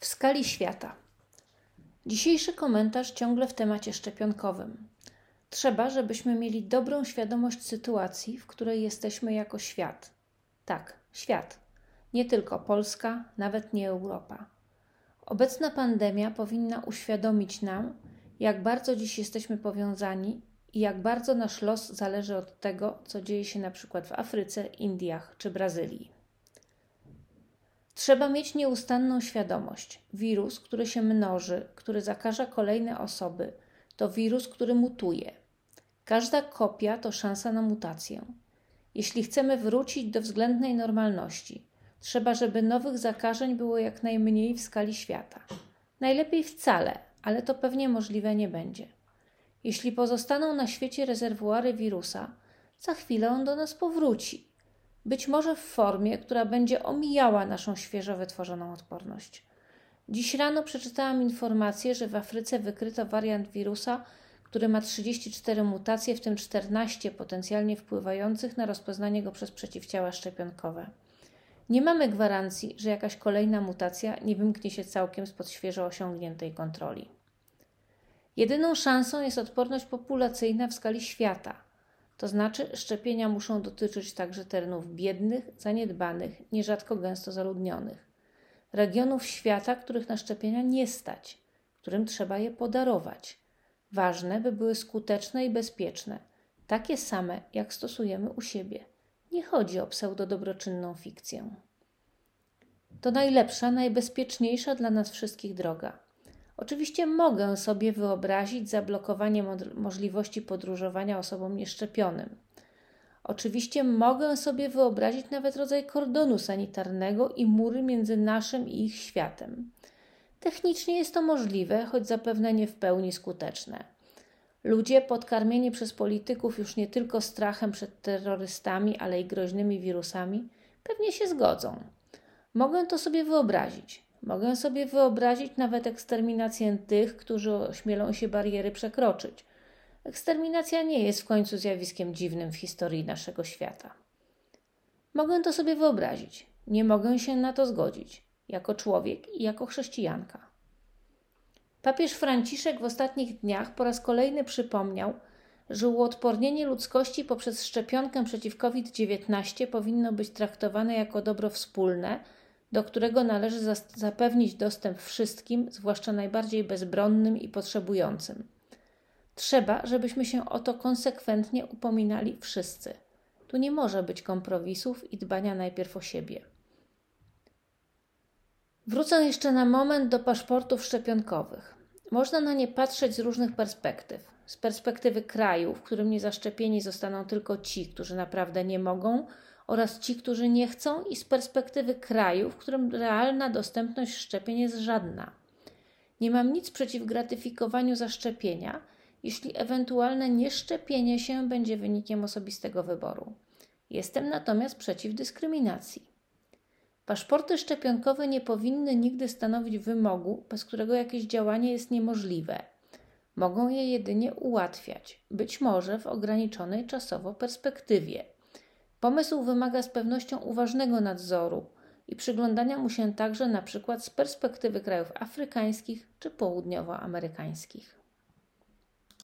w skali świata. Dzisiejszy komentarz ciągle w temacie szczepionkowym. Trzeba, żebyśmy mieli dobrą świadomość sytuacji, w której jesteśmy jako świat. Tak, świat. Nie tylko Polska, nawet nie Europa. Obecna pandemia powinna uświadomić nam, jak bardzo dziś jesteśmy powiązani i jak bardzo nasz los zależy od tego, co dzieje się na przykład w Afryce, Indiach czy Brazylii. Trzeba mieć nieustanną świadomość. Wirus, który się mnoży, który zakaża kolejne osoby, to wirus, który mutuje. Każda kopia to szansa na mutację. Jeśli chcemy wrócić do względnej normalności, trzeba, żeby nowych zakażeń było jak najmniej w skali świata. Najlepiej wcale, ale to pewnie możliwe nie będzie. Jeśli pozostaną na świecie rezerwuary wirusa, za chwilę on do nas powróci być może w formie, która będzie omijała naszą świeżo wytworzoną odporność. Dziś rano przeczytałam informację, że w Afryce wykryto wariant wirusa, który ma 34 mutacje, w tym 14 potencjalnie wpływających na rozpoznanie go przez przeciwciała szczepionkowe. Nie mamy gwarancji, że jakaś kolejna mutacja nie wymknie się całkiem spod świeżo osiągniętej kontroli. Jedyną szansą jest odporność populacyjna w skali świata – to znaczy, szczepienia muszą dotyczyć także terenów biednych, zaniedbanych, nierzadko gęsto zaludnionych, regionów świata, których na szczepienia nie stać, którym trzeba je podarować. Ważne, by były skuteczne i bezpieczne, takie same, jak stosujemy u siebie. Nie chodzi o pseudodobroczynną fikcję. To najlepsza, najbezpieczniejsza dla nas wszystkich droga Oczywiście mogę sobie wyobrazić zablokowanie możliwości podróżowania osobom nieszczepionym. Oczywiście mogę sobie wyobrazić nawet rodzaj kordonu sanitarnego i mury między naszym i ich światem. Technicznie jest to możliwe, choć zapewne nie w pełni skuteczne. Ludzie podkarmieni przez polityków już nie tylko strachem przed terrorystami, ale i groźnymi wirusami, pewnie się zgodzą. Mogę to sobie wyobrazić. Mogę sobie wyobrazić nawet eksterminację tych, którzy ośmielą się bariery przekroczyć. Eksterminacja nie jest w końcu zjawiskiem dziwnym w historii naszego świata. Mogę to sobie wyobrazić. Nie mogę się na to zgodzić, jako człowiek i jako chrześcijanka. Papież Franciszek w ostatnich dniach po raz kolejny przypomniał, że uodpornienie ludzkości poprzez szczepionkę przeciw COVID-19 powinno być traktowane jako dobro wspólne do którego należy zapewnić dostęp wszystkim, zwłaszcza najbardziej bezbronnym i potrzebującym. Trzeba, żebyśmy się o to konsekwentnie upominali wszyscy. Tu nie może być kompromisów i dbania najpierw o siebie. Wrócę jeszcze na moment do paszportów szczepionkowych. Można na nie patrzeć z różnych perspektyw. Z perspektywy kraju, w którym niezaszczepieni zostaną tylko ci, którzy naprawdę nie mogą, oraz ci, którzy nie chcą, i z perspektywy kraju, w którym realna dostępność szczepień jest żadna. Nie mam nic przeciw gratyfikowaniu zaszczepienia, jeśli ewentualne nieszczepienie się będzie wynikiem osobistego wyboru. Jestem natomiast przeciw dyskryminacji. Paszporty szczepionkowe nie powinny nigdy stanowić wymogu, bez którego jakieś działanie jest niemożliwe. Mogą je jedynie ułatwiać, być może w ograniczonej czasowo perspektywie. Pomysł wymaga z pewnością uważnego nadzoru i przyglądania mu się także na przykład z perspektywy krajów afrykańskich czy południowoamerykańskich.